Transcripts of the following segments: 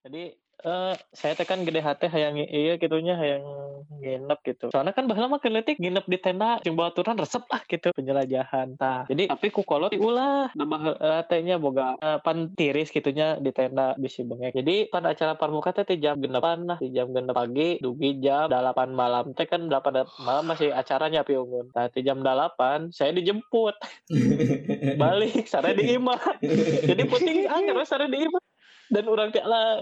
Jadi eh saya teh kan gede hati hayang iya gitunya hayang nginep gitu. Soalnya kan baheula mah keuletik nginep di tenda jeung baturan resep lah gitu penjelajahan tah. Jadi tapi ku kolot diulah baheula teh nya boga uh, pan tiris gitunya di tenda bisi bengek. Jadi pada acara pramuka teh jam 6 lah, jam 6 pagi dugi jam 8 malam teh kan 8 malam masih acaranya pi ungun. Nah, di jam 8 saya dijemput. Balik sare di imah. Jadi puting angker sare di imah. Dan orang teh lah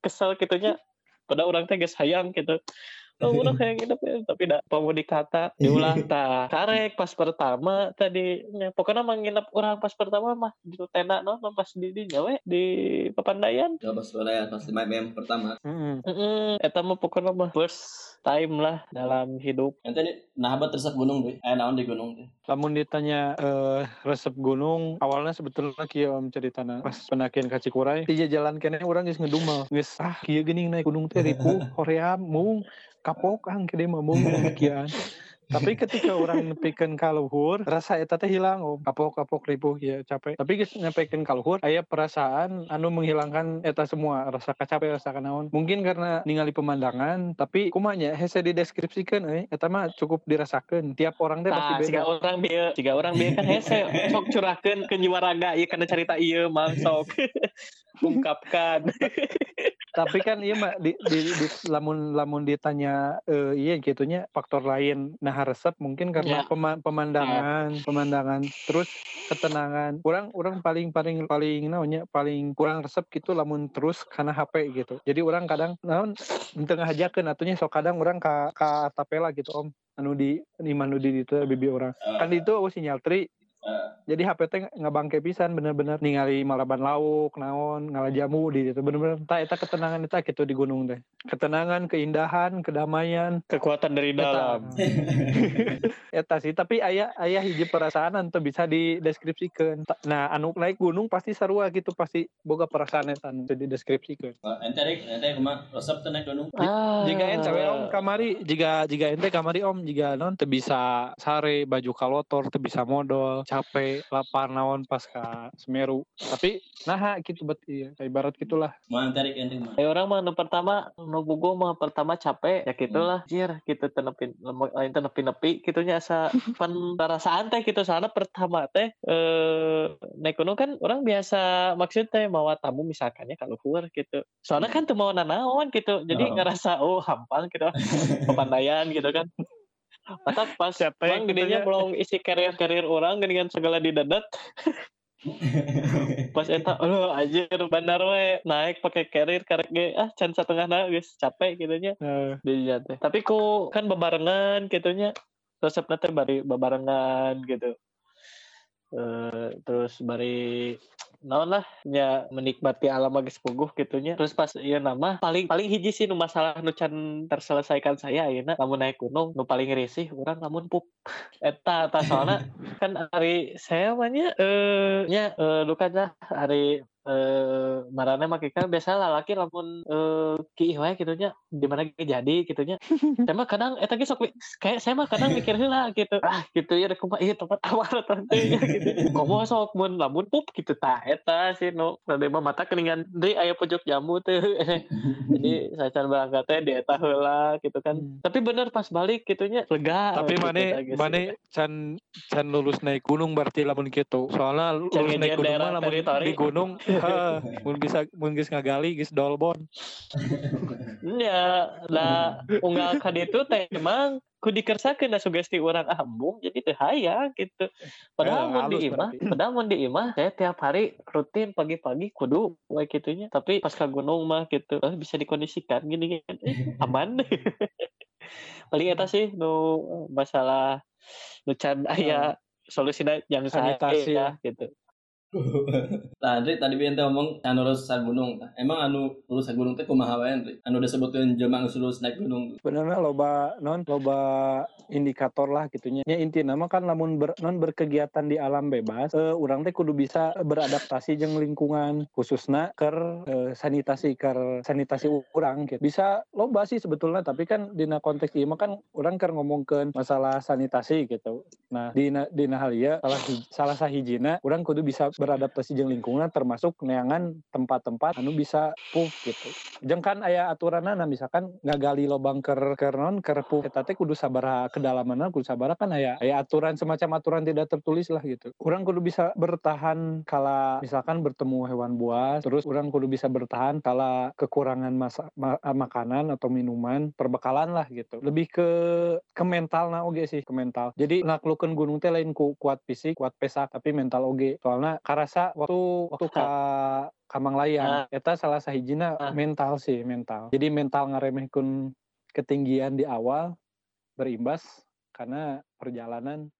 kesel gitunya pada orang teh geus hayang gitu oh udah kayak gitu ya tapi tidak mau dikata diulang ta karek pas pertama tadi ya, pokoknya mah nginep orang pas pertama mah di tenda no pas di di nyawe di papandayan Ya pas wilayah pas lima mm pertama. mm -mm. eta mah pokoknya mah first time lah dalam hidup nih nah habat resep gunung tuh. Eh naon di gunung tuh. Lamun ditanya eh, resep gunung, awalnya sebetulnya kieu om ceritana pas pendakian ka Cikuray, di jalan kene urang geus ngedumel. Geus ah kieu geuning naik gunung teh ripuh, hoream, mung, kapok ang kede mah mung demikian. Tapi ketika orang nepikeun ka luhur, rasa eta teh hilang om. Kapok-kapok ripuh ya capek. Tapi geus nepikeun ka luhur, aya perasaan anu menghilangkan eta semua, rasa capek, rasa kanaon. Mungkin karena ningali pemandangan, tapi kumanya hese dideskripsikeun euy, eta mah cukup dirasakeun. Tiap orang teh pasti Nah, beda. jika orang bieu, jika orang bieu kan hese sok curahkeun ke jiwaraga ieu kana cerita ieu mah sok ungkapkan. Tapi kan iya mah di, di, di- lamun lamun ditanya eh, iya gitunya faktor lain. Nah resep mungkin karena Ya. pema- pemandangan pemandangan terus ketenangan. Kurang orang paling paling paling namanya paling kurang resep gitu lamun terus karena HP gitu. Jadi orang kadang naon di tengah hajakeun atunya sok kadang orang ka ka tapela gitu om. Anu di manu di itu bibi orang. Kan itu oh, sinyal tri Eh, jadi HP teh ngabangke pisan bener-bener ningali malaban lauk naon ngalajamu di itu bener-bener tak eta ketenangan eta gitu di gunung teh. Ketenangan keindahan kedamaian. Kekuatan dari eta. dalam. eta sih tapi ayah ayah hiji perasaan anu bisa dideskripsikeun Ta- nah anu naik gunung pasti sarua gitu pasti boga perasaan eta anu bisa dideskripsikeun eh, ente kumaha? Resep naik gunung. Ah. jika ente kamari jika jika ente kamari om. Jika non teu bisa sare baju kalotor teu bisa modal capek lapar naon pas ka Semeru. Tapi nah gitu bet iya ibarat gitulah Mau ente rik ente orang mah nu pertama nu bogo mah pertama capek ya gitulah jir gitu tenepin lain tenepi nepi gitunya asa pan perasaan teh gitu soalnya pertama teh eh naik gunung kan orang biasa maksud teh mawa tamu misalkannya kalau keluar gitu. Soalnya kan tuh mau nanaon gitu. Jadi Oh. ngerasa oh hampang gitu pepandaian gitu kan. Mata pas Capek Bang gitu gedenya ya. belum isi karir-karir orang dengan segala didadat pas eta oh anjir bandar we naik pakai carrier karek ge ah can setengah na geus capek gitu nya Eh, di jalan teh tapi ku kan bebarengan gitu nya resepna teh bari bebarengan gitu. Eh terus bari naon lah nya menikmati alam geus puguh gitu nya terus pas ieu nama paling paling hiji sih nu masalah nu can terselesaikan saya ayeuna lamun naik gunung nu paling risih urang lamun pup. Eta eta soalna kan hari saya namanya eh nya eh dah hari eh marane make kan biasa lalaki lamun eh ki we gitu nya di mana jadi gitu nya saya mah kadang eta ge sok kayak saya mah kadang mikir heula gitu. Ah gitu ya rek kumaha ieu tempat awal tantenya gitu. Komo sok mun lamun pup gitu tah eta sih nu. Tadi mah mata keningan deui aya pojok jambu teh. Jadi saya can berangkat teh di eta heula gitu kan. Hmm. tapi bener pas balik gitunya lega tapi gitu, mane tah, geus. mane can can lulus naik gunung berarti lamun gitu soalnya lulus naik gunung mah lamun di gunung mun bisa mun geus ngagali geus dolbon Ya, lah unggal ka ditu teh emang ku dikersakeun da sugesti urang ah embung jadi teu hayang gitu. Padahal Eh, mun di imah, berarti. padahal mun di imah saya tiap hari rutin pagi-pagi kudu we gitunya. Tapi pas ka gunung mah gitu eh, bisa dikondisikan gini kan aman. Paling eta sih nu masalah nu can aya solusina yang Sanitasi ya gitu. Tadi tadi ente ngomong anu sa gunung. Tah, Emang anu sa gunung teh kumaha wae? Anu disebutkeun jelema anu lulus naik gunung. sebenarnya loba non loba indikator lah gitunya nya inti nama kan lamun ber, non berkegiatan di alam bebas eh, orang teh kudu bisa beradaptasi jeung lingkungan khususna ker eh, sanitasi ker sanitasi urang gitu bisa loba sih sebetulnya tapi kan dina konteks mah kan orang ker ngomongkeun masalah sanitasi gitu nah dina dina hal ieu salah salah sahijina orang kudu bisa beradaptasi jeung lingkungan termasuk neangan tempat-tempat anu bisa pup gitu. Jeung kan aya aturanna misalkan ngagali lobang ker ker non ker pup eta teh kudu sabaraha kedalamanna kudu sabaraha kan aya aya aturan semacam aturan tidak tertulis lah gitu. Kurang kudu bisa bertahan kala misalkan bertemu hewan buas terus orang kudu bisa bertahan kala kekurangan masa, ma, makanan atau minuman perbekalan lah gitu. Lebih ke ke mental nah oge sih ke mental. Jadi naklukan gunung teh lain ku, kuat fisik kuat pesak tapi mental oge. Soalnya karasa waktu waktu ka kamang layang. Eta salah sahijina mental sih mental. Jadi mental ngaremehkeun ketinggian di awal berimbas karena perjalanan